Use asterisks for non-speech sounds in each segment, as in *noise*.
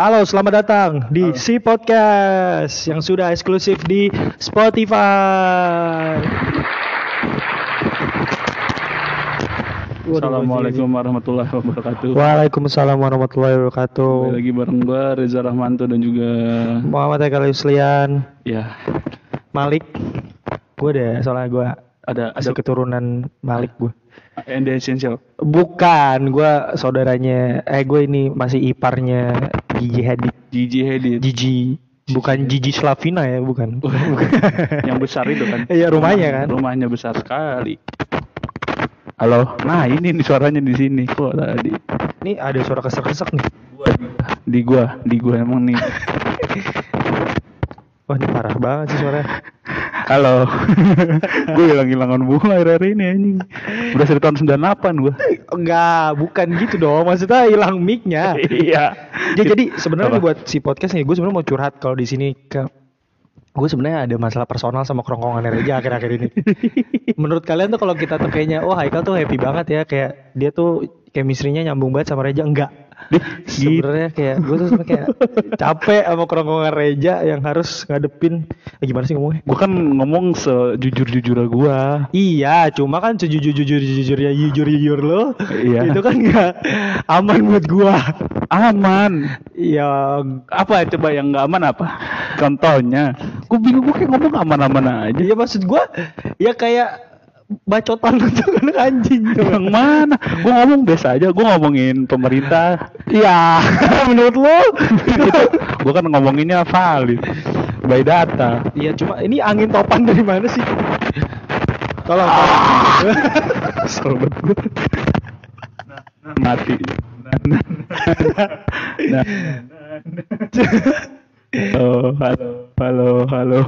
Halo, selamat datang di Si Podcast yang sudah eksklusif di Spotify. Assalamualaikum warahmatullahi wabarakatuh. Waalaikumsalam warahmatullahi Kembali wabarakatuh. lagi bareng gua Reza Rahmanto dan juga Muhammad Eka Yuslian, ya Malik. Gue deh, soalnya gue ada ada keturunan Malik gue. And the essential. Bukan, gue saudaranya. Eh, gue ini masih iparnya Gigi Hadid. Gigi Hadid Gigi, bukan Gigi Slavina ya, bukan. *laughs* yang besar itu kan. Iya, rumahnya kan. Rumahnya besar sekali. Halo. Nah, ini nih suaranya di sini kok tadi. Ini ada suara kesek-kesek nih. Di gua, di gua emang nih. *laughs* Wah, ini parah banget sih suaranya. *laughs* Halo. *laughs* gue hilang-hilangan bunga akhir-akhir ini anjing. Udah dari tahun 98 gua. Enggak, bukan gitu dong. Maksudnya hilang mic-nya. *laughs* Iya. Ya, jadi sebenarnya buat si podcast nih, gue sebenarnya mau curhat kalau di sini ke gue sebenarnya ada masalah personal sama kerongkongan Reja akhir-akhir ini. *laughs* Menurut kalian tuh kalau kita tuh kayaknya, wah Haikal tuh happy banget ya, kayak dia tuh chemistry-nya nyambung banget sama Reja enggak? Sebenarnya kayak gue tuh sebenarnya kayak capek sama kerongkongan Reja yang harus ngadepin eh, gimana sih ngomongnya? Gua kan ngomong sejujur-jujurnya gua. Iya, cuma kan jujur jujur jujur ya jujur jujur lo, Iya. itu kan nggak aman buat gua. Aman. Ya, apa coba yang nggak aman apa contohnya gue bingung gue kayak ngomong aman-aman aja iya maksud gua, ya kayak bacotan *laughs* kan anjing yang mana gue ngomong biasa aja gue ngomongin pemerintah Iya, *laughs* menurut lo? *laughs* gue kan ngomonginnya valid by data Iya, cuma ini angin topan dari mana sih? Tolong. sobat gue mati nah, nah, nah, Oh, halo, halo, halo.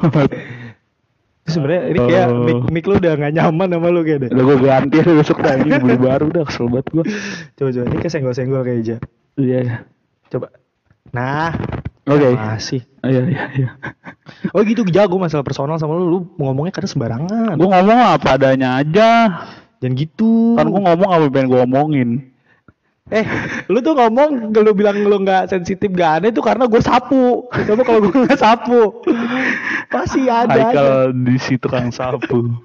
Sebenarnya ini kayak Oh. mic, mic lu udah gak nyaman sama lu kayak deh. Udah gue ganti ya besok ini beli baru dah kesel banget gue. *laughs* Coba coba ini kesenggol-senggol kayak aja. Iya. Coba. Nah, Oke. masih. Iya, iya, iya. *laughs* Oh gitu jago masalah personal sama lu, lu ngomongnya kadang sembarangan. Gue ngomong apa adanya aja. Jangan gitu. Kan gue ngomong apa yang pengen gue omongin. Eh, lu tuh ngomong lu bilang lu nggak sensitif gak aneh itu karena gue sapu. Coba kalau gue nggak sapu, pasti ada. aja. Haikal di si tukang sapu.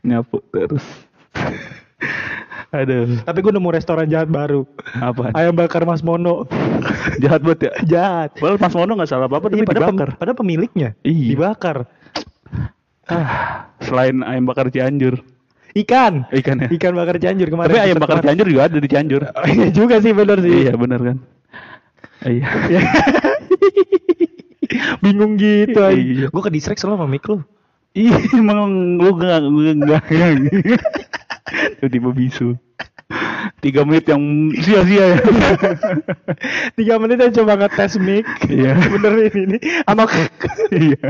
Nyapu terus. Aduh, Tapi gue nemu restoran jahat baru. apa? Ayam bakar Mas Mono. Jahat banget ya. jahat. Padahal Mas Mono gak salah apa-apa Iya, tapi padahal, dibakar. pem- padahal pemiliknya Iya. dibakar. Ah, selain ayam bakar Cianjur. Ikan. Ikan ya. Ikan bakar Cianjur kemarin. Tapi ayam bakar Cianjur juga ada di Cianjur. Iya juga sih bener sih. Iya, bener kan? Iya. *laughs* Bingung gitu. Iya. Gue ke distract selalu sama mic lu. Ih, emang lu gak, gak, gak, Tiba-tiba bisu. Tiga menit yang sia-sia ya. *laughs* Tiga menit aja coba ngetes mic. Iya. Bener ini ini. Sama Iya.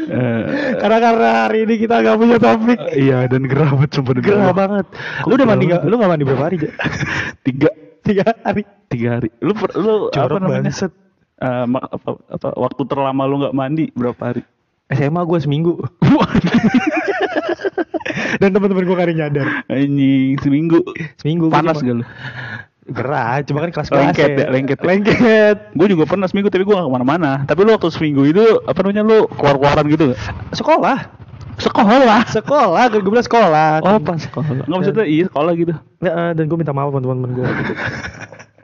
Eh, karena karena hari ini kita gak punya topik. Iya dan gerah banget sumpah Gerah banget. Lu udah mandi gak? Lu gak mandi berapa hari? *laughs* Tiga Tiga hari. tiga hari. Lu lu apa Jorok namanya? banget. Eh, ma- apa, apa waktu terlama lu nggak mandi berapa hari? SMA gue seminggu. *laughs* Dan teman-teman gue kali nyadar. Anjing seminggu. Seminggu. Panas gak lu? Gerah, cuma kan kelas Lengket ya, lengket ya. Lengket. Gue juga pernah seminggu tapi gue gak ke mana-mana. Tapi lu waktu seminggu itu apa namanya lu keluar-keluaran gitu? Sekolah. Sekolah. Sekolah, gue bilang sekolah. Oh pas sekolah. Nggak maksudnya iya sekolah gitu. Ya, dan gue minta maaf teman-teman gue. Gitu.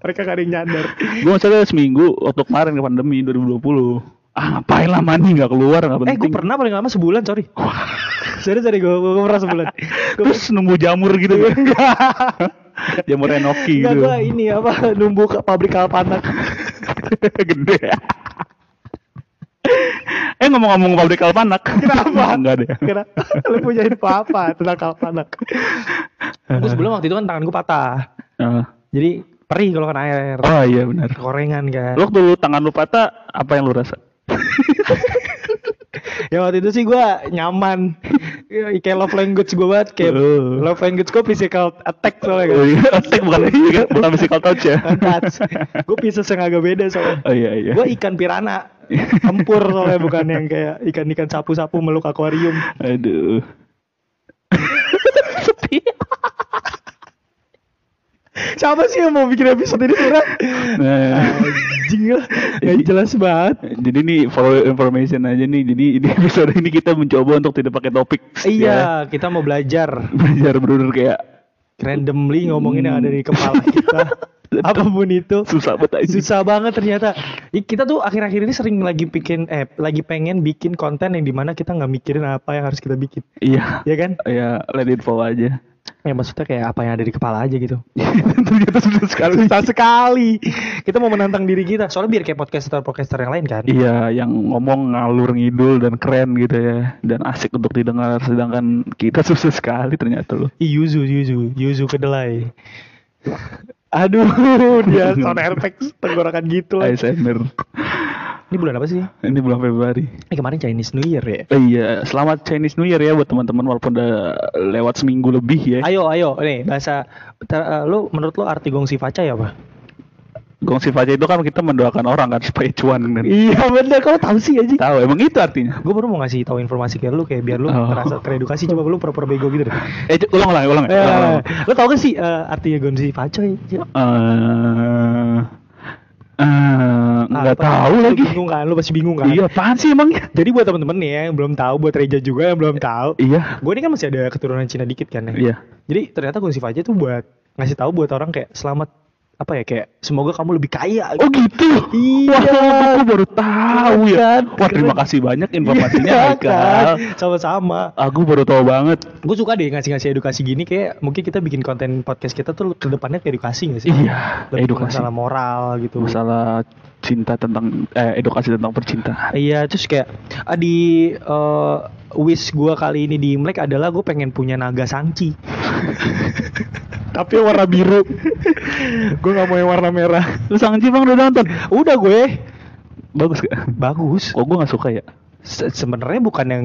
Mereka gak ada yang nyadar. Gue maksudnya seminggu waktu kemarin ke pandemi 2020. Ah ngapain lah mandi nggak keluar nggak Eh, penting. gue pernah paling lama sebulan, sorry. *laughs* *laughs* Sorry, sorry, gue, gue, pernah sebulan. *laughs* Terus nemu jamur gitu ya? jamur enoki Enggak, gitu. gue ini apa, numbu ke pabrik kalpanak. Gede. eh ngomong-ngomong pabrik alpanak. Kenapa? Enggak deh. Kira, lu punya info apa tentang kalpanak? gue sebelum waktu itu kan tangan gue patah. Ah. Jadi perih kalau kena air. Oh iya benar. Korengan kan. Lu waktu tangan lu patah apa yang lu rasa? *laughs* Ya waktu itu sih gue nyaman. Ya, kayak love language gue banget. Kayak Oh. love language gue physical attack soalnya kan. Oh iya, attack bukan bukan physical touch ya. Gue Pisces yang agak beda soalnya. Oh iya iya. Gue ikan pirana. Tempur soalnya bukan yang kayak ikan-ikan sapu-sapu meluk akuarium. Aduh. *laughs* Siapa sih yang mau bikin episode ini sebenarnya? Nah, Anjing lah, gak jelas banget. jadi ini for information aja nih. Jadi ini episode ini kita mencoba untuk tidak pakai topik. ya. Iya, kita mau belajar Belajar bener kayak randomly ngomongin yang ada di kepala kita. *laughs* Apa pun itu. susah banget aja. Susah banget ternyata. Kita tuh akhir-akhir ini sering lagi bikin eh lagi pengen bikin konten yang di mana kita nggak mikirin apa yang harus kita bikin, Iya. ya kan? Ya let it flow aja. Ya maksudnya kayak apa yang ada di kepala aja gitu. *laughs* Ternyata susah sekali. *laughs* Susah sekali. Kita mau menantang diri kita. Soalnya biar kayak podcaster-podcaster yang lain kan. Iya, yang ngomong ngalur ngidul dan keren gitu ya, dan asik untuk didengar. Sedangkan kita *laughs* susah sekali ternyata loh. Yuzu, Yuzu, Yuzu kedelai. Aduh, dia sound effects tenggorokan gitu lah. ASMR. Ini bulan apa sih? Ini bulan Februari. Ini kemarin Chinese New Year ya. Eh, iya, selamat Chinese New Year ya buat teman-teman walaupun udah lewat seminggu lebih ya. Ayo, ayo, nih bahasa. ter- eh, lu menurut lu arti gongsi faca ya apa? Gongsi Faja itu kan kita mendoakan orang kan supaya cuan kan. Iya bener, kau tahu sih aja. Tahu emang itu artinya. Gue baru mau ngasih tahu informasi ke lu kayak biar lu Oh. terasa teredukasi coba lu pura-pura bego gitu deh. Eh, ulang ulang ulang. Eh, ulang, ulang. lu tau gak sih eh, artinya gongsi faca ya? Eh, eh, nggak Apa? tahu Lu lagi. Bingung kan? Lu pasti bingung kan? Iya, apaan sih emangnya? Jadi buat temen-temen nih ya yang belum tahu, buat Reja juga yang belum tahu. Iya. Gue ini kan masih ada keturunan Cina dikit kan ya. Iya. Jadi ternyata gongsi faca tuh buat ngasih tahu buat orang kayak selamat apa ya kayak semoga kamu lebih kaya. Oh gitu. Iya. Wah, aku baru tahu ya. Kan? Wah, terima kasih banyak informasinya, Iya Haikal. kan? Sama-sama. Aku baru tahu banget. Gue suka deh ngasih-ngasih edukasi gini kayak mungkin kita bikin konten podcast kita tuh ke depannya ke edukasi gak sih? Iya, Lebih edukasi. masalah moral gitu. Masalah cinta tentang eh edukasi tentang percintaan. Iya, terus kayak ah, di eh, wish gua kali ini di Imlek adalah gue pengen punya naga sangci. *laughs* Tapi warna biru. *laughs* gue nggak mau yang warna merah. Lu sang Bang udah nonton? Udah gue. Bagus gak? Bagus. Kok gue gak suka ya? Se- Sebenarnya bukan yang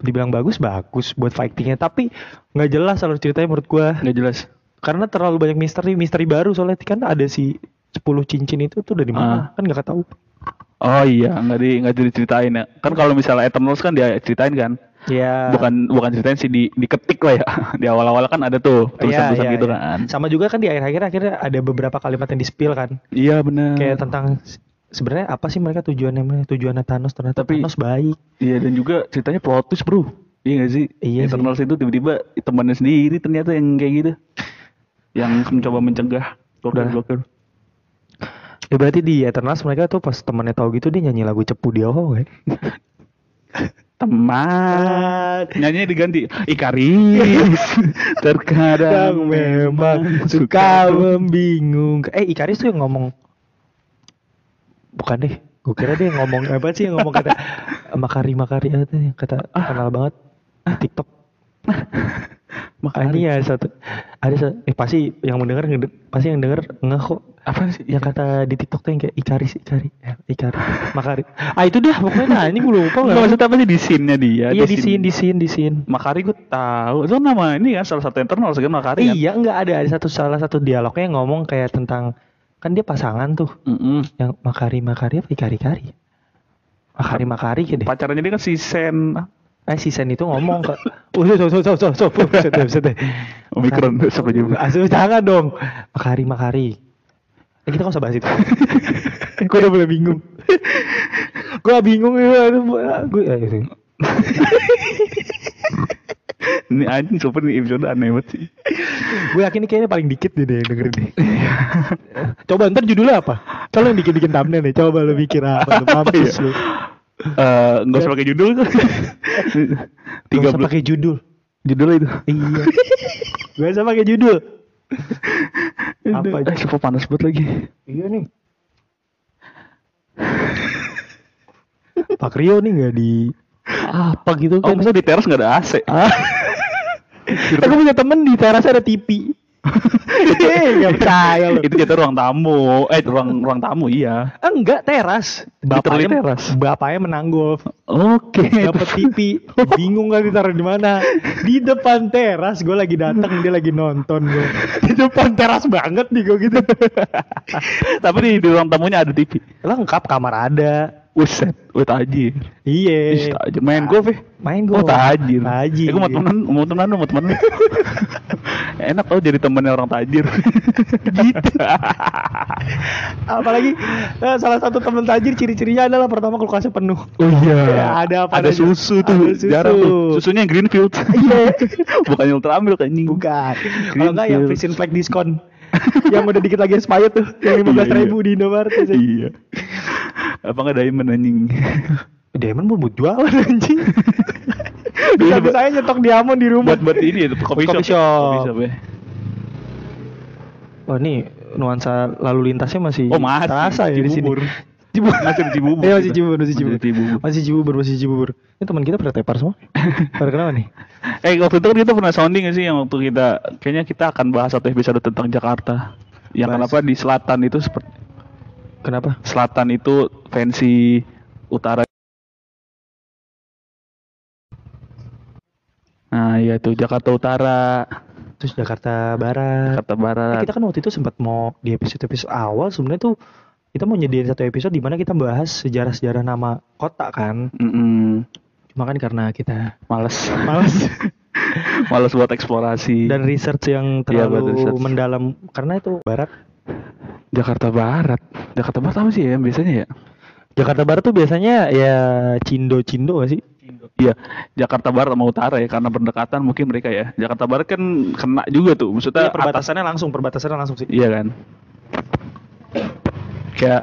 dibilang bagus bagus buat fightingnya tapi nggak jelas alur ceritanya menurut gua Gak jelas. karena terlalu banyak misteri misteri baru soalnya kan ada si 10 cincin itu tuh dari mana kan nggak tahu Oh iya, nggak di nggak diceritain ya. Kan kalau misalnya Eternals kan dia ceritain kan. Ya Bukan bukan ceritain sih di diketik lah ya. *laughs* Di awal-awal kan ada tuh tulisan-tulisan Iya, gitu iya. kan. sama juga kan di akhir-akhir akhirnya ada beberapa kalimat yang di spill kan Iya benar. kayak tentang se- sebenarnya apa sih mereka tujuannya tujuannya Thanos ternyata Tapi- Thanos baik Iya dan juga ceritanya plot twist bro. Iya gak sih? Iya sih. Eternals itu tiba-tiba temannya sendiri ternyata yang kayak gitu. Yang mencoba mencegah. Gokil-gokil. ya berarti di Eternals mereka tuh pas temannya tahu gitu dia nyanyi lagu cepu di awal kan *laughs* Teman. Nyanyinya diganti. Ikaris. *laughs* Terkadang memang suka membingungkan. Eh Ikaris tuh yang ngomong. Bukan deh. Gue kira dia yang ngomong *laughs* apa sih yang ngomong kata makari makari yang kata kenal banget. Di TikTok *laughs* Makanya ya satu ada sa- eh pasti yang mendengar pasti yang denger ngeh kok. Apa sih? yang kata di TikTok tuh yang kayak Ikaris Ikari. Ya, Ikari *laughs* Makari. Ah itu dah pokoknya nah ini gue lupa nggak? Maksud apa sih? Di scene-nya dia? iya di scene di scene di scene. Makari gue tahu. Itu nama ini kan salah satu Eternals kan Makari kan. iya enggak ada ada satu salah satu dialognya yang ngomong kayak tentang kan dia pasangan tuh. Mm-mm. yang Makari Makari apa? Ikari Ikari Makari Makari gitu deh. Pacarnya dia kan si Sen eh si Sen itu ngomong ke *laughs* oh so so so so so buset deh, buset deh. Omikron siapa juga. Aduh, jangan dong. Makari, makari. Eh, kita nggak usah bahas itu. *laughs* gue udah mulai bingung. *laughs* gue bingung ya. Gue, eh, itu. Ini anjing super nih episode aneh banget sih. gue yakin ini kayaknya paling dikit deh yang dengerin deh. coba ntar judulnya apa? Coba yang bikin-bikin thumbnail nih. Coba lu mikir apa? Lu mampus ya? lu. Eh, nggak usah pakai judul tuh. Gak Tiga usah pakai judul. judul itu. Iya. Gak usah pakai judul. Apa Eh, super panas banget lagi. Iya nih. Pak Rio nih nggak di apa gitu Oh, kan? masa di teras nggak ada AC? Ah. Aku punya temen di teras ada TV. Gak percaya lu. itu jatuh ruang tamu. Eh, ruang ruang tamu iya. Enggak teras. Bapaknya teras. Bapaknya menang golf. Oke. Dapat TV. Bingung kan ditaruh di mana? Di depan teras. Gue lagi datang dia lagi nonton gue. Di depan teras banget nih gue gitu. *laughs* Tapi di, di ruang tamunya ada TV. Lengkap kamar ada. Buset, gue tajir. Iya. tajir. Main golf ya? Main Oh golf. tajir. Tajir. Eh, gue mau temenan, mau temenan lu, mau temenan. *laughs* Enak tau jadi temennya orang tajir. gitu. Apalagi eh, salah satu temen tajir ciri-cirinya adalah pertama kulkasnya penuh. Oh iya. Ya, ada apa Ada aja. susu tuh. Ada susu. Jarang tuh. Susunya yang Greenfield. Iya. *laughs* Bukan Ultra Milk anjing. Bukan. Kalau enggak yang. Prison Flag diskon. yang udah dikit lagi expired tuh, yang lima belas ribu di Indomaret. Iya. Apa nggak diamond anjing? Diamond mau buat jualan anjing. *laughs* Bisa bisa nyetok diamond di rumah. buat buat ini ya, coffee shop. Coffee shop. Coffee shop ya. Wah nih nuansa lalu lintasnya masih Oh, masih. terasa ya di sini. Cibubur. *laughs* Masih di Cibubur Iya masih. Cibubur, masih Masih Cibubur. di Cibubur. Masih Cibubur, masih Cibubur. Ini teman kita pada tepar semua. Pada kenapa nih? *laughs* Eh waktu itu kan kita pernah sounding sih yang waktu kita kayaknya kita akan bahas satu episode tentang Jakarta. Yang Bahas. kenapa di selatan itu seperti Kenapa? selatan itu fancy utara. Nah, iya tuh Jakarta Utara, Terus Jakarta Barat. Jakarta Barat. kita kan waktu itu sempat mau di episode-episode awal sebenarnya tuh kita mau nyediain satu episode di mana kita bahas sejarah-sejarah nama kota kan. Mm-mm. Cuma kan karena kita Males. males *laughs* Males buat eksplorasi. dan research yang Iya, terlalu research. mendalam karena itu barat. Jakarta Barat. Jakarta Barat apa sih ya biasanya ya? Jakarta Barat tuh biasanya ya Cindo-Cindo gak sih? Iya, Jakarta Barat sama Utara ya karena berdekatan mungkin mereka ya. Jakarta Barat kan kena juga tuh. Maksudnya Iya, perbatasannya langsung, perbatasannya langsung sih. iya kan. Kayak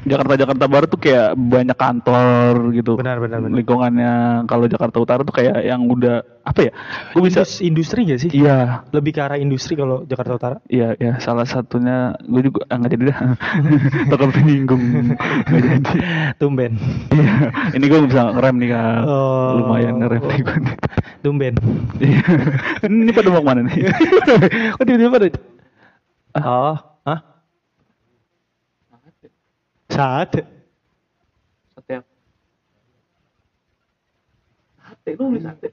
Jakarta Jakarta Barat tuh kayak banyak kantor gitu. Benar, benar, benar. Lingkungannya kalau Jakarta Utara tuh kayak yang udah apa ya? Gue bisa Indus- industri gak sih? Iya, Lebih ke arah industri kalau Jakarta Utara. iya, iya. Salah satunya gue juga ah, nggak jadi dah. *laughs* Takut menyinggung. Tumben. Iya, ini gue bisa ngerem nih kak. Oh. Lumayan ngerem nih gue. Tumben. Iya. ini pada mau ke mana nih? *laughs* Kok tiba-tiba ada? Oh, hah? Sate. Sate apa? Sate, lu beli sate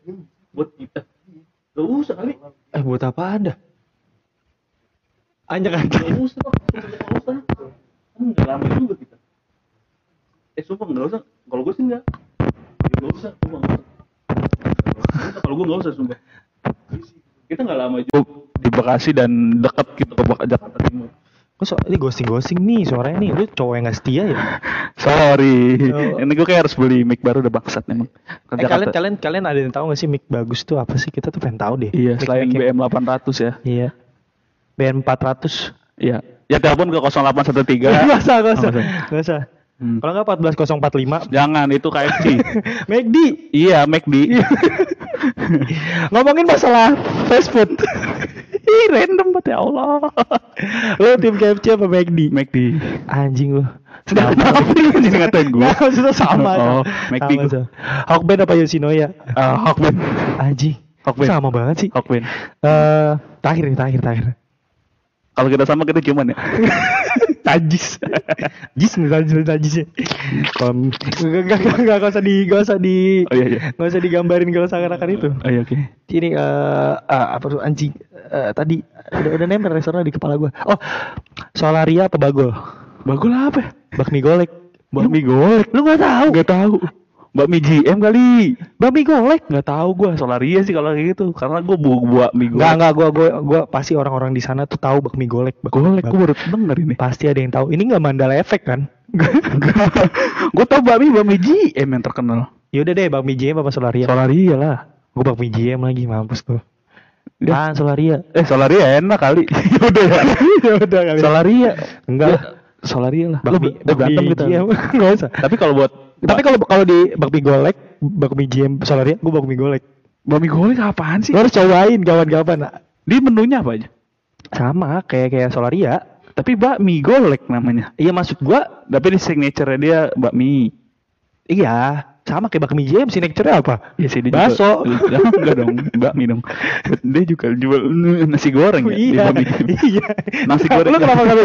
buat kita. Gak usah kali. Eh, buat apa anda? Anjak anjak. Gak usah. Gak usah. Kan nggak lama juga kita. Eh, sumpah nggak usah. Kalau gue sih nggak. Gak usah, sumpah usah. Kalau gue nggak usah, sumpah. Kita nggak lama juga di Bekasi dan dekat gitu ke Jakarta Timur. Kok so, ini ghosting-ghosting nih suaranya nih. Lu cowok yang gak setia ya? *laughs* Sorry, Oh. ini gue kayak harus beli mic baru udah bangsat emang. Ke Eh, kalian kalian kalian ada yang tahu gak sih mic bagus tuh apa sih? Kita tuh pengen tahu deh. Iya, Mic- selain mic BM 800 ya. Iya. BN 400. Iya. Ya telepon ke 0813. *laughs* Gak usah, gak usah. Oh, Gak usah. Hmm. Kalau nggak 14045. Jangan itu KFC. *laughs* McD. iya, McD. Ngomongin masalah fast food. Random banget ya Allah. lu tim KFC apa McD? McD. Anjing lu. Kenapa lu jadi ngatain gue? Maksudnya sama. Oh, sama. McD sama. Hawkben apa Yoshinoya? Ah, Hawkman. Anjing. Hawkben. Sama banget sih. Hawkman. Eh, terakhir nih, terakhir, terakhir. Kalau kita sama kita ciuman ya. *laughs* Tajis. Jis nih tajis tajis ya. Om, gak gak gak gak usah di gak usah di Oh iya iya. gak usah digambarin kalau seakan-akan itu. Oh iya oke. Ini eh ah, apa tuh anjing Eh, tadi udah udah nempel restoran di kepala gua. Oh, Solaria apa Bagol? Bagul apa? Bakmi golek. Bakmi golek. Lu gak tahu? Gak tahu. Bakmi GM kali. Bakmi golek? Gak tahu gua Solaria sih kalau kayak gitu. Karena gua buat buat mie golek. Enggak enggak gua gua gua pasti orang-orang di sana tuh tahu bakmi golek. Bak- Golek gua baru denger ini. pasti ada yang tahu. Ini nggak Mandala efek kan? *laughs* gue tau bakmi bakmi GM yang terkenal. Yaudah deh bakmi JM apa Solaria? Solaria lah. Gua bakmi JM lagi mampus tuh. Ah, Solaria. Eh Solaria enak kali. *laughs* ya udah ya. ya udah kali. Solaria. Enggak. Ya, Solaria lah. Lu Bakmi, udah berantem. JM enggak *laughs* usah. Tapi kalau buat Tapi kalau kalau di bakmi golek, bakmi JM Solaria, gua bakmi golek. bakmi golek apaan sih? Lu harus cobain kawan-kawan. Di menunya apa aja? Sama kayak kayak Solaria. Tapi bakmi golek namanya. Iya maksud gua Tapi di signature dia bakmi. iya sama kayak bakmi JM signature apa? Iya sih dia Bakso. juga. *laughs* Ya, enggak dong, bakmi dong. Dia juga jual nasi goreng ya di iya. bakmi. iya. Nasi goreng. Lu kenapa kali?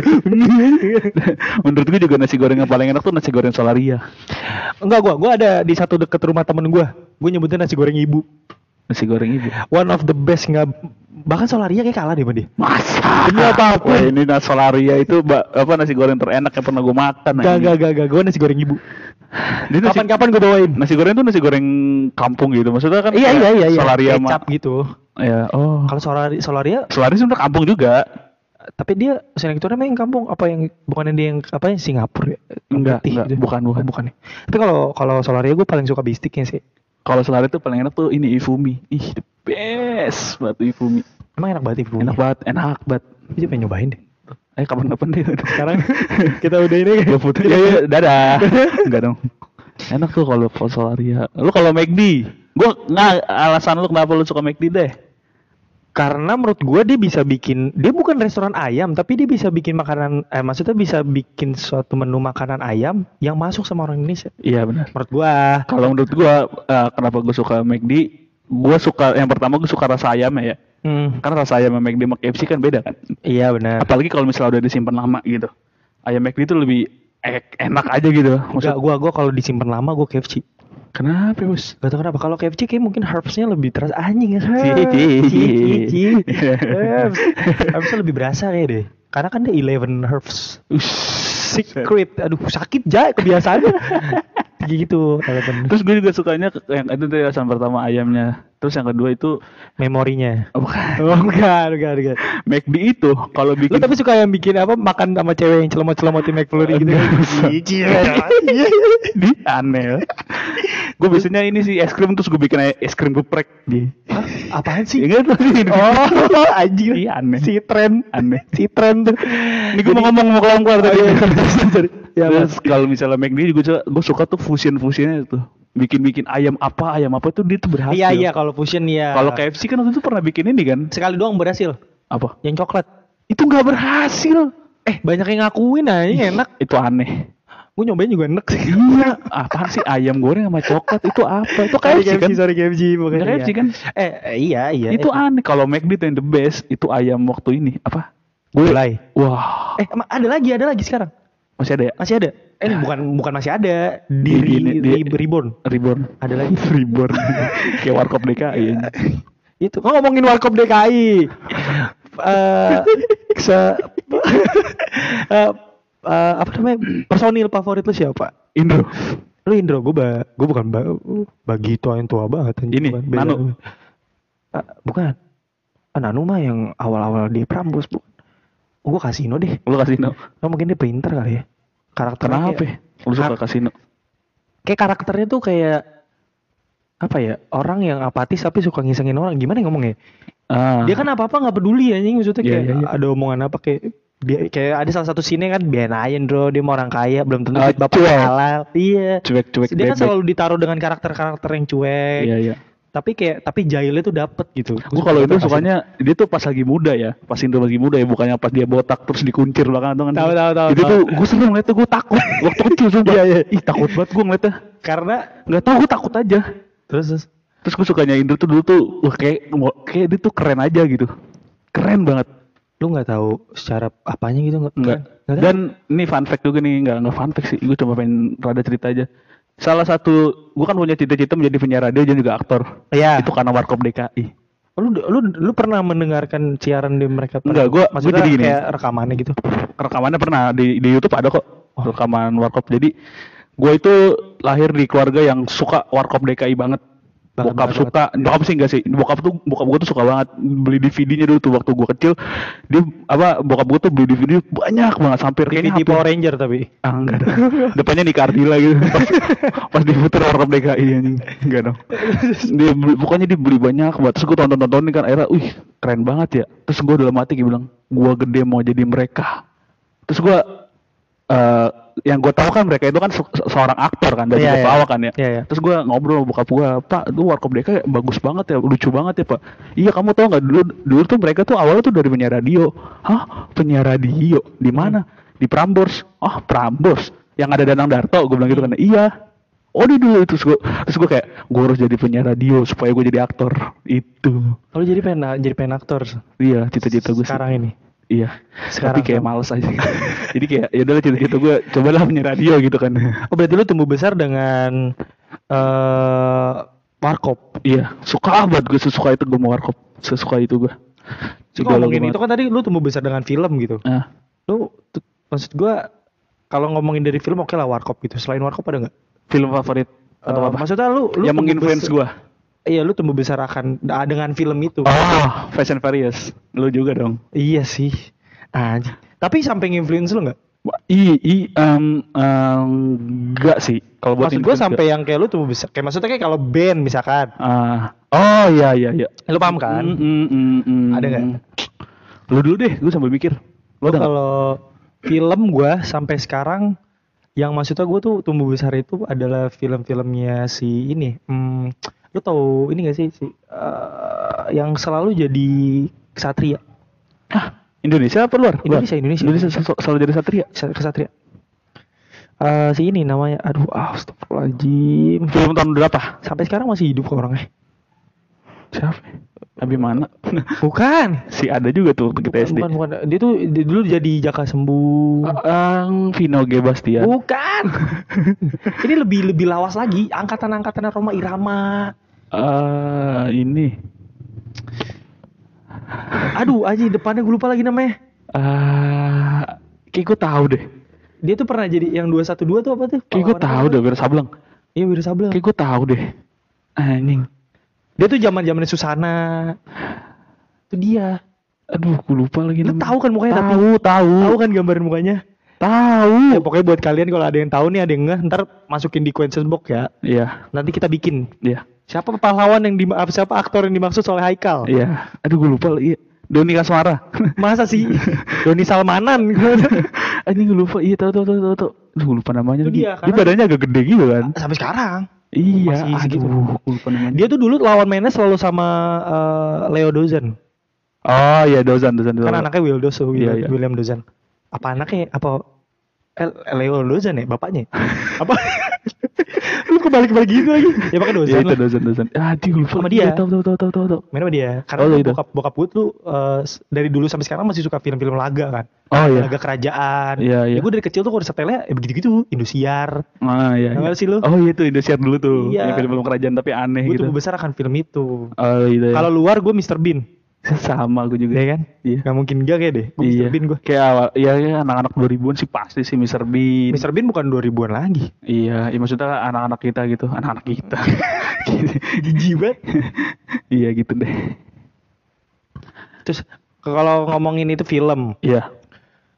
*laughs* Menurut gue juga nasi goreng yang paling enak tuh nasi goreng Solaria. Enggak gua, gua ada di satu deket rumah temen gua. Gua nyebutnya nasi goreng ibu. Nasi goreng ibu. One of the best nggak bahkan Solaria kayak kalah deh sama dia. Masa? Demi apa pun. Wah, ini nasi solaria itu apa nasi goreng terenak yang pernah gue makan. Gak gak gak gak gue nasi goreng ibu. Kapan-kapan gue bawain. nasi goreng tuh nasi goreng kampung gitu. Maksudnya kan Iya iya iya iya. Solaria Kecap gitu. ya oh. Kalau Solaria Solaria Solaria sebenarnya kampung juga. tapi dia selektornya memang yang kampung apa yang bukan dia yang apa yang Singapura ya? Enggak, Putih enggak, bukan, bukan. Oh, bukan ya. Tapi kalau kalau Solaria gue paling suka bistiknya sih. Kalau Solaria tuh paling enak tuh ini Ifumi. Ih, the best banget tuh Ifumi. Emang enak banget ibu. Enak banget, enak banget. Dia pengen nyobain deh. Eh kapan-kapan deh. *laughs* Sekarang kita udah ini kan. Putih. Ya, ya, dadah. *laughs* Enggak dong. Enak tuh kalau Solaria. Lu kalau McD, gua nggak alasan lu kenapa lu suka McD deh. Karena menurut gue dia bisa bikin dia bukan restoran ayam tapi dia bisa bikin makanan eh maksudnya bisa bikin suatu menu makanan ayam yang masuk sama orang Indonesia. Iya benar. Menurut gua. Kalau menurut gua eh, kenapa gua suka McD? Gua suka yang pertama gua suka rasa ayamnya ya. Hmm, Karena rasa ayam McD sama KFC kan beda kan. iya benar. Apalagi kalau misalnya udah disimpan lama gitu. Ayam McD itu lebih enak aja gitu. Maksud gua gua kalau disimpan lama gua KFC. kenapa bos? Gak tau kenapa kalau KFC kayak mungkin herbsnya lebih terasa anjing ya. Ci- Herbs. Herbsnya lebih berasa kayak deh. Karena kan dia 11 herbs. Secret. Aduh sakit ja kebiasaannya. *laughs* gitu. 11 Terus gue juga sukanya yang itu tadi alasan pertama ayamnya. Terus yang kedua itu memorinya. oh, bukan. *laughs* Oh enggak, enggak, enggak. McD itu kalau Lu bikin tapi suka yang bikin apa makan sama cewek yang celomot-celomotin McFlurry gitu kan? Cici. *laughs* Di aneh. gue biasanya ini sih es krim terus gue bikin es krim geprek di. Hah? Apaan sih? Ya kan? *laughs* Oh, anjir. Iya aneh. Si tren. Aneh. Si tren tuh. Ini gue mau ngomong mau keluar tadi. Ya, Terus kalau misalnya McD juga gue suka tuh fusion fusionnya tuh. Bikin-bikin ayam apa ayam apa tuh dia tuh berhasil. Iya, iya kalau fusion ya. Kalau KFC kan waktu itu pernah bikin ini kan? sekali doang berhasil. Apa? Yang coklat. Itu nggak berhasil. Eh, banyak yang ngakuin aja enak. *laughs* Itu aneh. Gue nyobain juga enak sih. iya. Apaan sih ayam goreng sama coklat itu apa? Itu Sorry KFC kan? sorry KFC bukan KFC iya. kan? Eh, eh, iya, iya. itu eh, aneh. Kalau McD yang the best itu ayam waktu ini apa? Gue. Gulai. Wah. Eh, ada lagi, ada lagi sekarang. Masih ada ya? Masih ada. Eh, ini bukan bukan masih ada. Di, Di- di, di- di- reborn. Reborn. Ada *laughs* lagi. Reborn. Kayak warkop DKI. Itu oh, ngomongin Warkop DKI. *laughs* Eh se *laughs* eh, eh, apa namanya? Personil favorit lu siapa? Indro. Lu Indro, gue ba gue bukan ba bagi tua yang tua banget. Ini, Bukan, beda. Nano. Ah, bukan. Ah, Nano mah yang awal-awal di Prambos, Bu. Gue kasino deh. Lu kasino. Oh, mungkin dia pinter kali ya. Karakternya Kenapa? kayak, Lu suka kasino? kayak karakternya tuh kayak apa ya? Orang yang apatis tapi suka ngisengin orang. Gimana ya ngomongnya? Ah. Dia kan apa-apa nggak peduli anjing maksudnya Iya, kayak iya, iya. ada omongan apa kayak dia kayak ada salah satu scene kan biarin bro dia mau orang kaya belum tentu duit bapak cuek. halal iya cuek-cuek dia kan bebek. selalu ditaruh dengan karakter-karakter yang cuek Iya, iya. Tapi kayak tapi jahilnya tuh dapet gitu Gue kalau itu sukanya dia tuh pas lagi muda ya, pas Indro lagi muda ya, bukannya pas dia botak terus dikuncir belakang tuh kan. Tahu, tahu, tahu, Itu tuh gue seneng ngeliat tuh gue takut *laughs* waktu kecil sumpah. Iya, iya. Ih takut banget gue ngeliatnya. karena Nggak tahu gue takut aja. terus terus Terus gue sukanya Indro tuh dulu tuh wah, kayak kayak dia tuh keren aja gitu. Keren banget. lu nggak tahu secara apanya gitu nggak nggak? Dan ini fun fact juga nih, enggak enggak fun fact sih. Gue cuma pengen rada cerita aja. Salah satu, gue kan punya cita-cita menjadi penyiar radio dan juga aktor. Iya. Itu karena Warkop DKI. lu lu lu pernah mendengarkan siaran di mereka Enggak, gua- gua maksudnya jadi gini. kayak rekamannya gitu rekamannya pernah di di YouTube ada kok rekaman warkop jadi gue itu lahir di keluarga yang suka warkop DKI banget Banget, bokap banget, suka bokap sih enggak sih. Bokap tuh bokap gue tuh suka banget beli DVD-nya dulu tuh waktu gue kecil. Dia apa bokap gue tuh beli DVD banyak banget sampai kayak kayaknya di hampir- Power Ranger tapi. Ah enggak ada. Depannya di Cardila gitu *laughs* pas, pas diputer warkop DKI anjing. Enggak dong. Dia beli, pokoknya dia beli banyak banget. Terus gue tonton tonton kan akhirnya wih keren banget ya. Terus gue dalam hati kayak bilang gue gede mau jadi mereka. Terus gue eh yang gue tahu kan mereka itu kan se- se- seorang aktor kan dari yeah, iya. pelawak kan ya. Iya, iya. terus gue ngobrol sama bokap gue pak lu warkop DKI bagus banget ya lucu banget ya pak. Iya kamu tahu nggak dulu dulu tuh mereka tuh awalnya tuh dari penyiar radio. Hah? Penyiar radio? Di mana? Di Prambors. Oh Prambors? Yang ada Danang Darto? Gue bilang gitu kan. Iya. Oh di dulu. Itu terus gue terus gue kayak gue harus jadi penyiar radio supaya gue jadi aktor. Itu. Lu jadi pengen jadi pengen aktor? Iya cita-cita gue sekarang ini iya Sekarang tapi kayak sama. males aja *laughs* jadi kayak ya udah cita-cita gue cobalah penyiar radio gitu kan Oh berarti lu tumbuh besar dengan eh Warkop. Iya, suka banget gue sesuka itu gue mau warkop. Sesuka itu gue. Cuma ngomongin itu kan tadi lu tumbuh besar dengan film gitu. Nah, Lu maksud gua kalau ngomongin dari film oke lah Warkop gitu. Selain Warkop ada nggak? film favorit atau Eh, apa? Maksudnya lu, lu yang menginfluence gue. Iya, lu tumbuh besar akan ah, dengan film itu. Oh, Fast and Furious. Lu juga dong. Iya sih. Anjing. Tapi sampai nge-influence lu nggak? Wah, I, i, um, um, enggak sih. Kalau buat Maksud gua influence sampai yang kayak lu tumbuh besar. Kayak maksudnya kayak kalau band misalkan. Ah, oh iya iya iya. Lu paham kan? Mm, mm, mm, mm. Ada nggak? Lu dulu deh, gue sambil mikir. Lu kalau film gua sampai sekarang yang maksudnya gua tuh tumbuh besar itu adalah film-filmnya si ini. Hmm, lu tahu ini gak sih si eh, yang selalu jadi kesatria? Hah, Indonesia apa luar? Luar? Indonesia, Indonesia. Indonesia sel- selalu jadi satria. Kesat- Kesatria. Eh si ini namanya aduh astagfirullahaladzim Film tahun berapa? sampai sekarang masih hidup kok orangnya Siapa? Abimana. *laughs* bukan si ada juga tuh kita bukan, SD. bukan, bukan. dia tuh dia dulu jadi jaka sembuh Ang Vino G Bastian. bukan *laughs* ini lebih lebih lawas lagi angkatan-angkatan Roma Irama Ah, ini. aduh aja depannya gue lupa lagi namanya Ah, kayak gue tahu deh. dia tuh pernah jadi yang 212 tuh apa tuh Kayak gue tahu deh, Wira Sableng. iya Wira Sableng Kayak gue tahu deh. Anjing. Dia tuh zaman zamannya Susana itu dia Aduh, gue lupa lagi lu tahu kan mukanya tapi Tahu, tahu. tahu kan gambaran mukanya Tahu. Ya, pokoknya buat kalian kalau ada yang tahu nih ada yang nggak ntar masukin di questions box ya. Iya, Nanti kita bikin. iya, Siapa pahlawan yang di apa siapa aktor yang dimaksud oleh Haikal? iya. Aduh, gue lupa lagi. Doni Kasmara. *laughs* Masa sih? *laughs* Doni Salmanan. Anjing gue lupa. Iya, tahu tahu tahu tahu. tahu. Gue lupa namanya Itu lagi. dia, Dia badannya agak gede gitu kan. Sampai sekarang. Iya, Masih segitu. aduh, gue lupa namanya. Dia tuh dulu lawan mainnya selalu sama eh, Leo Dozan. Oh iya, Dozan, Dozan. Kan Dozan. anaknya Will Dozo, Iya, William, iya. William Dozan. Apa anaknya? Apa eh, Leo Dozan ya bapaknya? apa? *laughs* Lu kebalik-balik gitu lagi. Ya pakai Iya, Dozan itu. Dozan, Dozan. Ah, dia gue lupa. Sama dia. Iya, Tahu, tahu, tahu, tahu, tahu, tahu. Main sama dia. Karena Oh, tuh gitu. bokap bokap gue tuh eh, s- dari dulu sampai sekarang masih suka film-film laga kan. Oh iya. Laga kerajaan. Iya, iya. Ya gue dari kecil tuh kalau setelnya ya begitu-gitu. Indosiar. Ah, iya. Iya. sih lu? Oh iya tuh Indosiar dulu tuh. Iya. Yang film-film kerajaan tapi aneh gue gitu. tuh besar akan film itu. Oh iya. Kalau luar gue Mr. Bean. *laughs* sama gue juga. Ya kan? Iya. Gak mungkin gak kayak deh. Gue iya. Mr. Bean gue. Kayak awal, iya, iya anak-anak 2000-an sih pasti sih Mr. Bean. Mr. Bean bukan 2000-an lagi. Iya, iya maksudnya anak-anak kita gitu, anak-anak kita. *laughs* Jijik banget. *laughs* iya gitu deh. Terus kalau ngomongin itu film, Iya.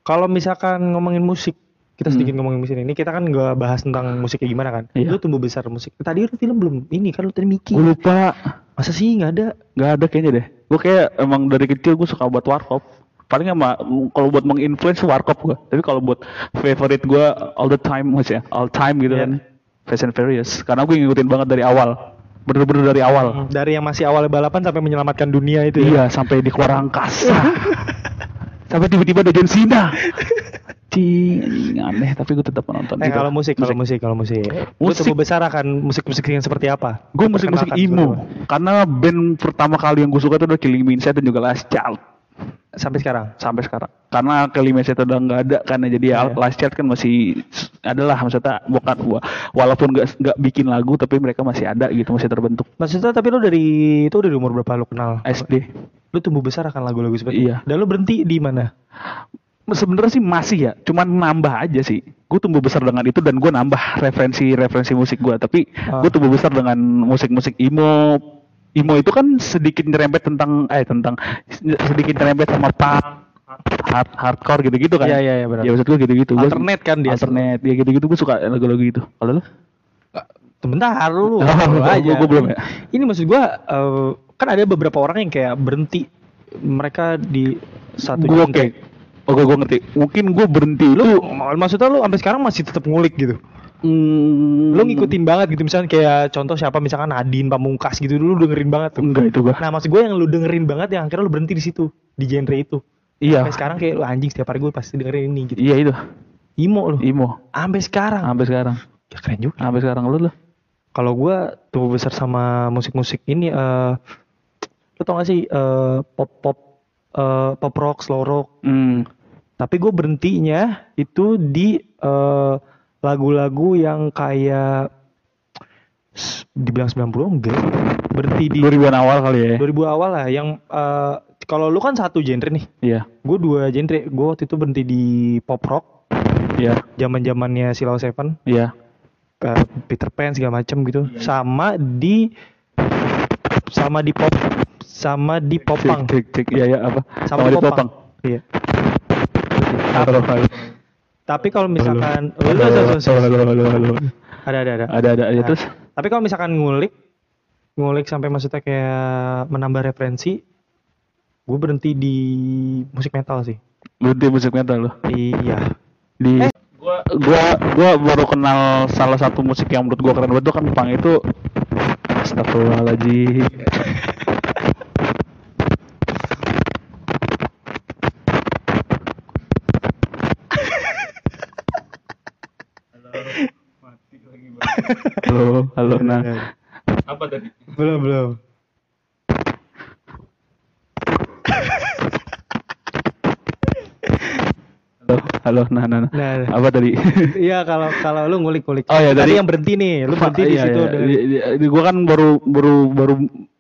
kalau misalkan ngomongin musik, kita Hmm. sedikit ngomongin musik ini, kita kan gak bahas tentang musiknya gimana kan? Iya. Lu tumbuh besar musik. Tadi lu film belum ini kan lu tadi Mickey. Gue lupa, Masa sih nggak ada? nggak ada kayaknya deh. Gue kayak emang dari kecil gue suka buat warkop. Paling sama kalau buat menginfluence warkop gue. Tapi kalau buat favorite gue all the time maksudnya all time gitu Iya. kan. Fast and Furious. Karena gue ngikutin banget dari awal. Bener-bener dari awal. Dari yang masih awalnya balapan sampai menyelamatkan dunia itu ya. Iya, sampai di keluar angkasa. *laughs* sampai tiba-tiba ada John Cena. Anjing, aneh tapi gue tetap menonton. Eh gitu. kalau musik, kalau musik, kalau musik. Musik. tumbuh besar akan musik-musik yang seperti apa? Gue musik-musik Perkenalkan emo. Karena band pertama kali yang gue suka itu adalah Killing Me Inside dan juga Last Child. Sampai sekarang. Sampai sekarang. Karena Killing Me Inside udah nggak ada karena jadi Iya. Last Child kan masih adalah maksudnya bukan wa- walaupun nggak nggak bikin lagu tapi mereka masih ada gitu masih terbentuk. Maksudnya tapi lu dari itu dari umur berapa lu kenal? SD. Lu tumbuh besar akan lagu-lagu seperti Iya. itu. Dan lu berhenti di mana? Sebenarnya sih masih ya, cuman nambah aja sih. Gue tumbuh besar dengan itu dan gue nambah referensi-referensi musik gue. Tapi Ah. gue tumbuh besar dengan musik-musik emo. Emo itu kan sedikit nyerempet tentang eh tentang sedikit nyerempet sama punk, hard, hardcore gitu-gitu kan. Iya, iya, iya, benar. Ya maksud gue gitu-gitu. Gua- Alternate kan dia. Alternate, ya gitu-gitu gue suka lagu-lagu gitu. Kalau lu? Sebentar lu. Oh, gua- aja. gua belum ya. Ini maksud gua eh, kan ada beberapa orang yang kayak berhenti mereka di satu Gue genre. kayak Oh gue ngerti. Mungkin gue berhenti lu. Mak- Maksudnya lu sampai sekarang masih tetap ngulik gitu. Hmm, Lu ngikutin banget gitu misalnya kayak contoh siapa misalkan Nadine Pamungkas gitu dulu dengerin banget tuh. Enggak itu gue. Nah, maksud gue yang lu dengerin banget yang akhirnya lu berhenti di situ di genre itu. Iya. Sampai sekarang kayak lu anjing setiap hari gue pasti dengerin ini gitu. Iya itu. Imo lu. Imo. Sampai sekarang. Sampai sekarang. Ya keren juga. Sampai sekarang lu lu. Kalau gua tumbuh besar sama musik-musik ini eh lu tau gak sih eh pop pop eh pop rock, slow rock. Hmm. Tapi gue berhentinya itu di eh lagu-lagu yang kayak dibilang 90 enggak berhenti di 2000-an awal kali ya? 2000 awal lah yang eh, kalau lu kan satu genre nih. Iya. Gue dua genre gue waktu itu berhenti di pop rock. Iya. Zaman zamannya Silau Seven. Iya. Eh, Peter Pan segala macem gitu. Sama di sama di pop sama di popang. cek cek. Iya ya apa? Sama, di popang. Iya. Halo halo. tapi kalau misalkan oh, halo lu- lu- lu- lu- halo halo halo. ada ada ada. Ada ada. Ya Nah, terus? tapi kalau misalkan ngulik ngulik sampai maksudnya kayak menambah referensi gue berhenti di musik metal sih. Berhenti musik metal lo iya. Di gua gua gua baru kenal salah satu musik yang menurut gua keren banget tuh kan punk itu Astagfirullahaladzim halo nah Apa tadi? belum belum. Halo halo nah nah, nah. nah. Apa tadi? Iya kalau kalau lu ngulik-ngulik. Oh, iya, tadi tadi- yang berhenti nih lu berhenti di Iya, situ iya. dengan- Di- di- di- gua kan baru baru baru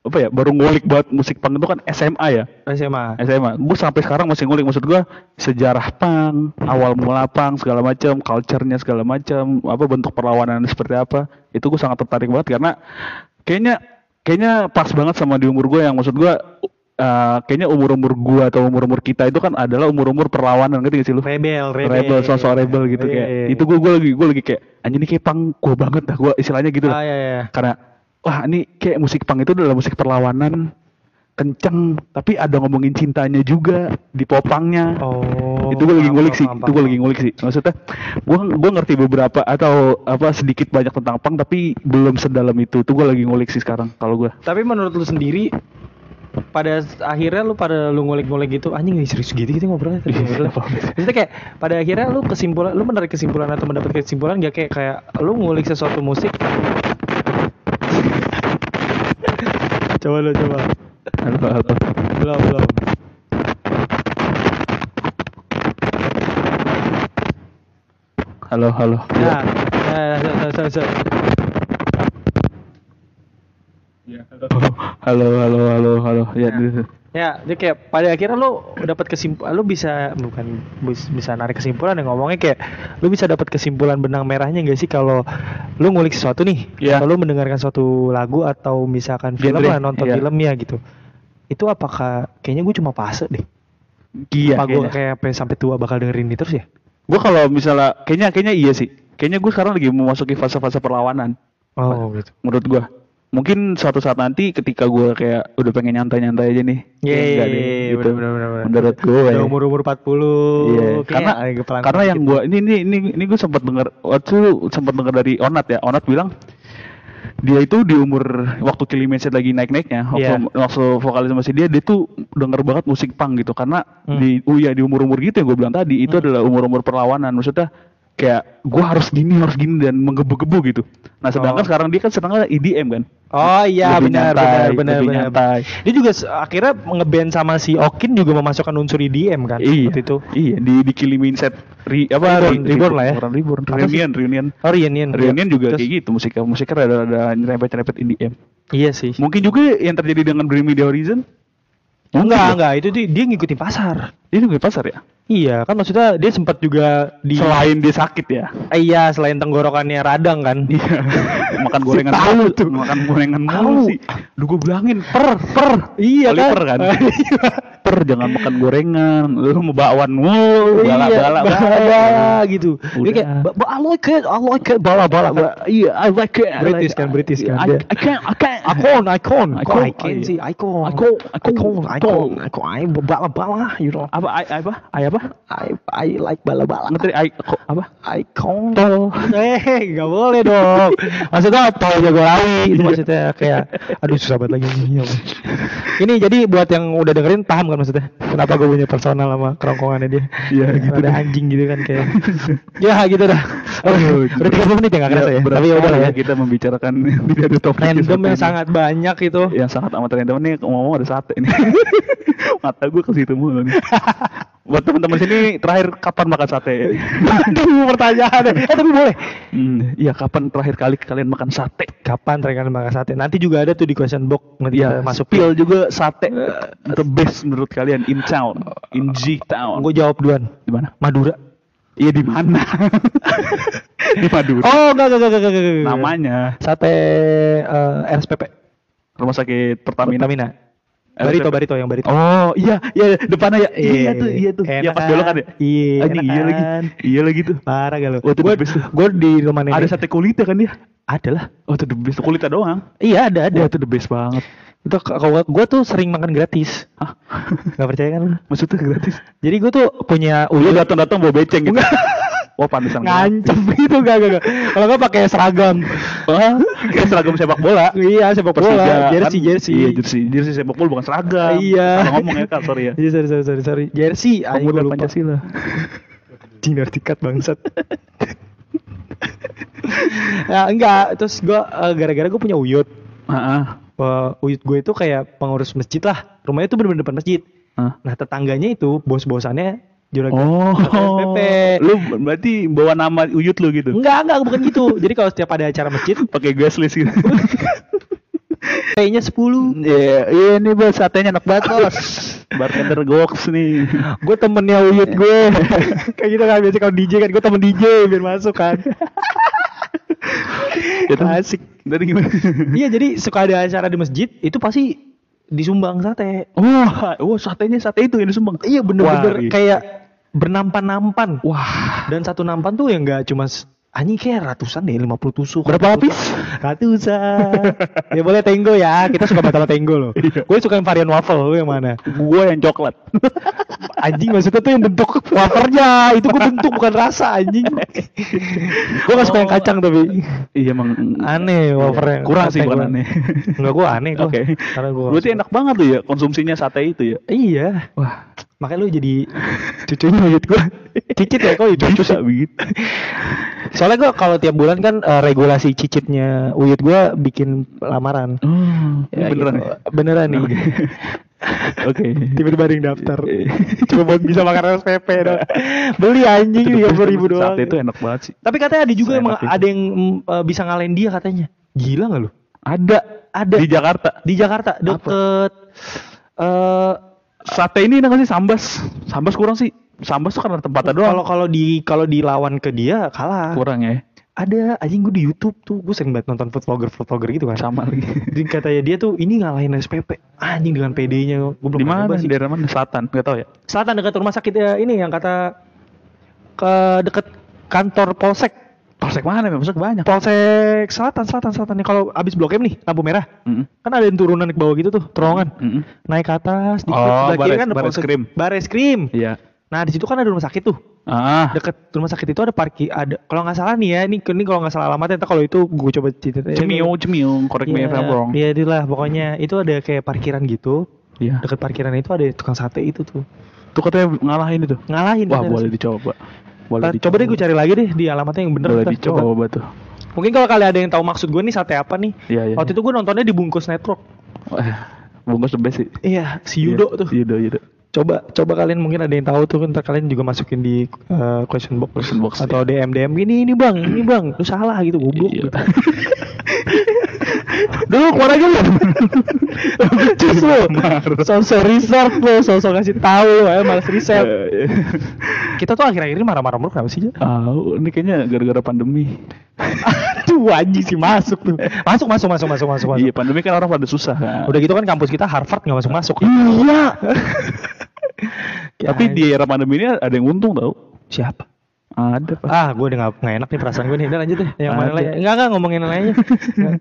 apa ya baru ngulik buat musik punk itu kan SMA ya? SMA SMA gue sampai sekarang masih ngulik maksud gua sejarah punk awal mula punk segala macam culture-nya segala macam apa bentuk perlawanan seperti apa itu gue sangat tertarik banget karena kayaknya kayaknya pas banget sama di umur gue yang maksud gua eh, kayaknya umur-umur gua atau umur-umur kita itu kan adalah umur-umur perlawanan ngerti gak sih lu? rebel rebel. Rebel sosok rebel gitu Iya, kayak. iya, iya. itu gue gue lagi gue lagi kayak anjing ini kayak punk gue banget dah gue istilahnya gitu ah iya iya. Karena wah ini kayak musik punk itu adalah musik perlawanan kenceng tapi ada ngomongin cintanya juga di popangnya oh itu gue lagi ngulik sih itu gue lagi ngulik sih. Maksudnya gue gue ngerti beberapa atau apa sedikit banyak tentang punk tapi belum sedalam itu. Itu gue lagi ngulik sih sekarang kalau gue tapi menurut lu sendiri pada akhirnya lu pada lu ngulik-ngulik gitu anjing ini serius gitu gitu ngobrolnya? Tadi ngobrolnya. Maksudnya kayak pada akhirnya lu kesimpulan lu menarik kesimpulan atau mendapat kesimpulan gak kayak kayak lu ngulik sesuatu musik coba lu coba. Halo halo belum belum. Halo halo. Nah nah, nah, nah, nah, Ya, halo. Halo halo halo ya. gitu. ya jadi kayak pada akhirnya lu dapat kesimpulan lu bisa bukan bis- bisa narik kesimpulan yang ngomongnya kayak lu bisa dapat kesimpulan benang merahnya gak sih kalau lu ngulik sesuatu nih? Iya. atau lu mendengarkan suatu lagu atau misalkan film Genre, lah nonton iya. filmnya gitu. Itu apakah kayaknya gue cuma fase deh. Iya apa gue kayak sampai- sampai tua bakal dengerin ini terus ya? Gue kalau misalnya kayaknya kayaknya iya sih. Kayaknya gue sekarang lagi memasuki fase-fase perlawanan. Oh gitu. Menurut gua mungkin suatu saat nanti ketika gua kayak udah pengen nyantai-nyantai aja nih kayak enggak deh, gitu. bener, bener, menurut gue udah umur umur 40 Iya, kayaknya karena karena yang dikit. gua ini ini ini ini gue sempat dengar waktu sempat dengar dari Onat ya Onat bilang dia itu di umur waktu Machine lagi naik-naiknya waktu, Iya. waktu vokalis masih dia dia tuh denger banget musik punk gitu karena Hmm. di oh ya di umur-umur gitu yang gue bilang tadi itu adalah umur-umur perlawanan maksudnya kayak gua harus gini harus gini dan menggebu-gebu gitu nah Oh. sedangkan sekarang dia kan sedangkan EDM kan Oh iya benar benar benar benar. Dia juga akhirnya ngeband sama si Okin juga memasukkan unsur IDM kan iya waktu itu. iya di di Killing set re, apa Reborn, Reborn lah ya. Reborn, reunion reunion Oh Reunion. reunion juga Terus- kayak gitu musiknya musiknya ada ada nyerempet-nyerempet EDM Iya sih. mungkin juga yang terjadi dengan Bring Me The Horizon Enggak enggak itu dia, dia ngikutin pasar. Dia juga pasar ya? Iya kan maksudnya dia sempat juga di Selain dia sakit ya? Eh, iya selain tenggorokannya radang kan. Iya. *laughs* makan gorengan Tahu mulu tuh. Makan gorengan mulu sih. Duh gue bilangin per per. Iya Oliver kan. kan. *laughs* per jangan makan gorengan. Lu mau bakwan mulu. Bala iya, bala bala *laughs* gitu. Dia Udah. kayak "Ba- ba- I like it, I like it, bala bala. bala." Iya, I like it. British kan, it. British kan. I, Dia- I can't, I can't. Icon, icon, Icon, icon, iya. sih, icon, Icon, icon, icon, icon, icon. bala bala, you know. Apa? I, I apa? I apa? I I like bala bala. Ngerti? I kok apa? Icon. Tol. Eh, nggak boleh dong. *laughs* Maksudnya tol Jagorawi itu maksudnya kayak, aduh susah banget lagi ini. apa. Ini jadi buat yang udah dengerin paham kan maksudnya? Kenapa gue punya personal sama kerongkongannya dia? Iya, gitu Ada deh. anjing gitu kan kayak. *laughs* ya gitu dah. Aduh, udah 30 menit ya nggak kerasa ya? berat Tapi ya udah lah sekali ya. Kita membicarakan *laughs* tidak ada topik Random yang ini. sangat banyak itu. yang sangat amat random nih ngomong ada sate nih mata gue ke situ mulu nih *laughs* Buat teman-teman sini terakhir kapan makan sate? Aduh pertanyaannya. *laughs* Eh tapi boleh. Hmm, iya kapan terakhir kali kalian makan sate? Kapan terakhir kali makan sate? Nanti juga ada tuh di question box nanti Iya, kita masuk Pil juga sate the best menurut kalian in town, in G town. Gue jawab duluan. di mana? Madura. Iya di mana? *laughs* di Madura. Oh enggak enggak enggak enggak. Namanya Sate eh, RSPP. Rumah Sakit Pertamina. Pertamina. Barito Barito yang Barito. Oh iya iya depannya ya. Iya, Iya, tuh iya tuh. Iya enak pas belok kan ya. Iya, Anjing, iya lagi. Iya lagi tuh. Parah gak lu? Wah, itu Gue gue di rumah nenek. Ada sate kulitnya kan dia? Ada lah. Oh itu the best kulitnya doang. Iya ada ada. Wah itu the best banget. Itu kalau gue tuh sering makan gratis. Hah? Gak percaya kan? lu? Maksudnya gratis? Jadi gue tuh punya Lu uyut datang-datang bawa beceng gitu. Oh pantesan ngancem *laughs* gitu gak gak gak. Kalau gak pakai seragam. Wah, kayak seragam sepak bola. iya sepak bola. Persija, Jersey kan? jersey. Iya jersey, jersey sepak bola bukan seragam. Iya. Salah ngomong ya kak, sorry ya. Iya sorry sorry sorry sorry. Jersey. Pemuda lupa. Pancasila. Dinar tikat bangsat. ya enggak, terus gua eh, gara-gara gue punya uyut. Heeh. Eh, uyut gue itu kayak pengurus masjid lah. Rumahnya itu bener-bener depan masjid. Hah? Nah tetangganya itu bos-bosannya juragan Oh, SPP. lu berarti bawa nama Uyut lu gitu? Enggak, enggak, bukan gitu. Jadi kalau setiap ada acara masjid, *laughs* Pakai gas list gitu? *laughs* P-nya 10. Iya, iya ini bos satenya enak banget bos. Bartender goks nih. Gue temennya Uyut gue. *laughs* Kayak gitu kan, biasa kalau DJ kan, gue temen DJ biar masuk kan. Itu Asik. Dari gimana? Iya, jadi suka ada acara di masjid, itu pasti disumbang sate. Wah, oh satenya sate itu yang disumbang. Iya bener-bener Wah, iya. kayak bernampan-nampan. Wah, Dan satu nampan tuh yang nggak cuma anjing kayak ratusan deh, 50 tusuk. Berapa lapis? Ratusan. ya boleh tenggo ya, kita suka batala tenggo loh. Iya. Gue suka yang varian waffle, lu yang mana? gua yang coklat. *laughs* Anjing maksudnya tuh yang bentuk wafernya, itu gue bentuk bukan rasa anjing. gue gak suka yang kacang tapi iya emang aneh wafernya. Kurang sih bukan gua. aneh. Enggak gue aneh gue. Oke. Karena gue. Berarti enak banget tuh ya konsumsinya sate itu ya. Iya. Wah, Makanya lu jadi *laughs* cucunya uyut gue. Cicit ya kok cucu bisa begitu. Soalnya gue kalau tiap bulan kan eh, regulasi cicitnya uyut gue bikin lamaran. Oh, Ya, beneran gitu. ya? Beneran nih. Oke. *laughs* Oke. Tiba-tiba ada yang daftar. Iya. Cuma buat bisa makan SPP dong. Beli anjing tiga puluh ribu doang. Sate itu enak banget sih. Tapi katanya ada juga emang ada yang eh, bisa ngalahin dia katanya. Gila nggak lu? Ada, Ada. di Jakarta. Di Jakarta deket eh Sate ini enak sih sambas. Sambas kurang sih. Sambas tuh karena tempatnya doang. kalau kalau di kalau dilawan ke dia kalah. kurang ya. Ada anjing gue di YouTube tuh gue sering banget nonton food vlogger food vlogger gitu kan. Sama lagi. Jadi katanya dia tuh ini ngalahin SPP. Anjing dengan PD-nya. Gue belum Di pernah mana? sih. Daerah mana? Selatan, enggak tahu ya. Selatan dekat rumah sakit ya, ini yang kata ke deket kantor polsek. Polsek mana? Polsek banyak. Polsek Selatan, Selatan, Selatan nih. Kalau abis blok M nih, lampu merah. Mm-mm. Kan ada yang turunan ke bawah gitu tuh, terowongan. Mm-mm. Naik ke atas, dikit, Oh, kiri bares- kan polsek. krim. Bares krim. Iya. Nah di situ kan ada rumah sakit tuh. Ah. Deket rumah sakit itu ada parkir, ada. Kalau nggak salah nih ya, ini, ini kalau nggak salah alamatnya. Ntar kalau itu gue coba ceritain. Cemiung, cemiung, correct me if I'm wrong. Iya, itulah pokoknya itu ada kayak parkiran gitu. Iya. Deket parkiran itu ada tukang sate itu tuh. Tuh katanya ngalahin itu. Ngalahin. Wah, boleh dicoba. Boleh Ntar coba deh gue cari lagi deh di alamatnya yang bener. Boleh ntar coba. dicoba tuh. Mungkin kalau kalian ada yang tahu maksud gue nih sate apa nih. Iya, iya. Waktu itu gue nontonnya di bungkus network. Wah, bungkus the best sih. Iya, si Yudo Iya, tuh. Yudo, Yudo. Coba coba kalian mungkin ada yang tahu tuh ntar kalian juga masukin di uh, question box, Question box, atau DM DM ini ini bang ini bang lu salah gitu goblok Iya. gitu. *laughs* Dulu keluar aja lu. *laughs* Cus lu. Sosok research lu, sosok kasih tahu ya malas riset. Kita tuh akhir-akhir ini marah-marah mulu kenapa sih? Tahu, ini kayaknya gara-gara pandemi. Aduh anjing sih masuk tuh. Masuk masuk masuk masuk masuk masuk. Iya, pandemi kan orang pada susah kan. Udah gitu kan kampus kita Harvard nggak masuk masuk. Iya. *laughs* Ya, Tapi di era pandemi ini ada yang untung tau. siapa? Ada pak. Ah, gue udah gak, nggak enak nih perasaan gue nih. Udah lanjut deh. Yang mana lagi? Enggak enggak ngomongin yang lainnya.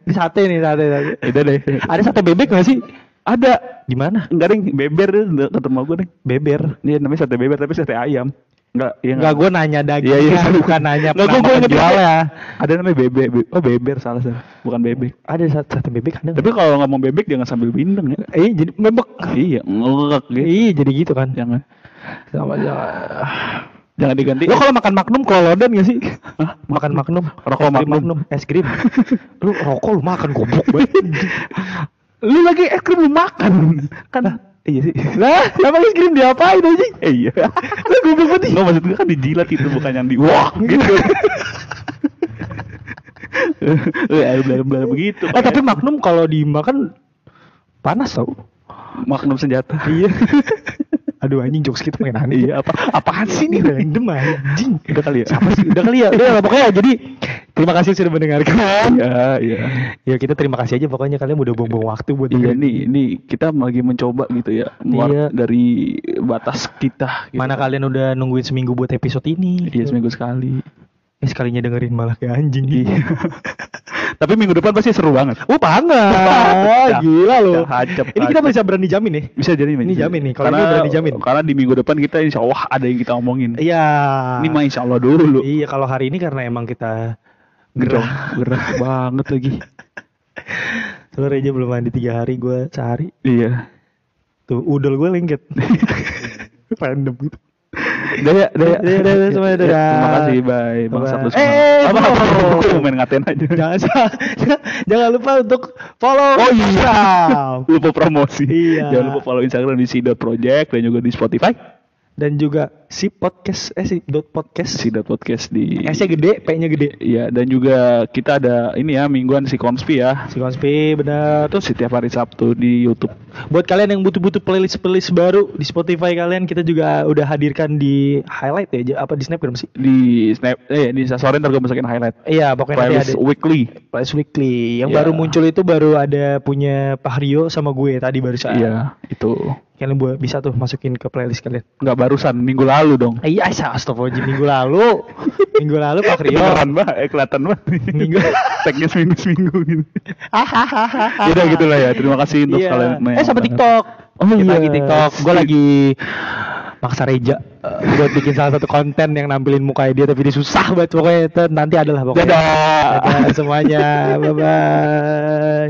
Di *laughs* sate nih sate. sate. Udah deh. Ada sate bebek gak sih? Ada. Di mana? Enggak deh, beber deh, rumah gue deh. Beber. Dia namanya sate beber tapi sate ayam. Enggak, iya Enggak, gue nanya daging. Iya, iya. *laughs* bukan nanya Enggak, gue gue ngerti. penjualnya. Ada namanya bebek. Be- Oh, beber salah salah. Bukan bebek. Ada sate, sate bebek ada. Tapi kalau ngomong bebek jangan sambil bindeng ya. eh jadi bebek. Iya, ngegek gitu. Iya, jadi gitu kan. Jangan. Sama aja. Jangan diganti. Lo kalau makan Magnum kelolodan gak sih? Hah? Makan Magnum. Rokok Es krim Magnum. Es krim. lu rokok lu makan goblok banget. lu lagi es krim lu makan. Kan Iya sih. Lah, kenapa lu kirim diapain? Eh, iya. Lah goblok banget. Enggak maksud gue kan dijilat itu bukan yang di wah gitu. Eh, bla begitu. Eh tapi Magnum kalau dimakan panas tau. Magnum senjata. Iya. Aduh anjing jokes kita main aneh. Iya, apa apaan sih Ini nih? random anjing. Udah kali ya? Apa sih? Udah kali ya? Udah pokoknya jadi terima kasih sudah mendengarkan. Iya, iya. Ya kita terima kasih aja pokoknya kalian udah buang-buang waktu buat Iya nih, ini kita lagi mencoba gitu ya, keluar Iya. dari batas kita. Gitu. Mana kalian udah nungguin seminggu buat episode ini? Iya seminggu sekali. Eh, sekalinya dengerin malah kayak anjing gitu. *laughs* Tapi minggu depan pasti seru banget. Oh banget, *laughs* gila loh. Hacep, Ini kita bisa berani jamin nih. Bisa jadi. Ini jamin nih, kalau karena, berani jamin. Karena di minggu depan kita insya Allah ada yang kita omongin. Iya. Ini mah insya Allah dulu. Iya kalau hari ini karena emang kita Gerah, gerah. *laughs* banget lagi. Soalnya Reja belum mandi tiga hari, gue sehari. Iya. Tuh udel gue lengket. *laughs* Random gitu. Udah ya, udah ya. Dadah, dadah, semuanya, dadah. Terima kasih, bye. Bang. Satu Eh, Apa, belum. apa, apa, Gue mau main ngatain aja. jangan *laughs* jangan, lupa untuk follow Oh iya. *laughs* Lupa promosi. Iya. Jangan lupa follow Instagram di si.project dan juga di Spotify. Dan juga si podcast eh si dot podcast Si.podcast di S-nya gede, P-nya gede. Iya, dan juga kita ada ini ya mingguan si Konspi ya. Si Konspi benar. Itu setiap hari Sabtu di YouTube. Buat kalian yang butuh-butuh playlist-playlist baru di Spotify kalian, kita juga udah hadirkan di highlight ya, apa di snapgram sih? Di Snap eh di Instastory ntar gue masukin highlight. Iya, pokoknya Playlist ada weekly. playlist weekly. Yang Iya. baru muncul itu baru ada punya Pak Rio sama gue tadi barusan. Iya, itu. Kalian buat bisa tuh masukin ke playlist kalian. Nggak barusan minggu lalu dong. Iya, astagfirullahaladzim minggu lalu. minggu lalu Pak Rio. Beneran banget, eh, kelihatan banget. Minggu. Tagnya seminggu seminggu gitu. udah gitu lah ya. Terima kasih untuk Iya. kalian. Eh sama TikTok. Oh, iya. lagi TikTok. Gue lagi maksa Reja eh, buat bikin salah satu konten yang nampilin muka dia tapi dia susah banget pokoknya itu nanti adalah pokoknya. Dadah. Dadah semuanya. Bye bye.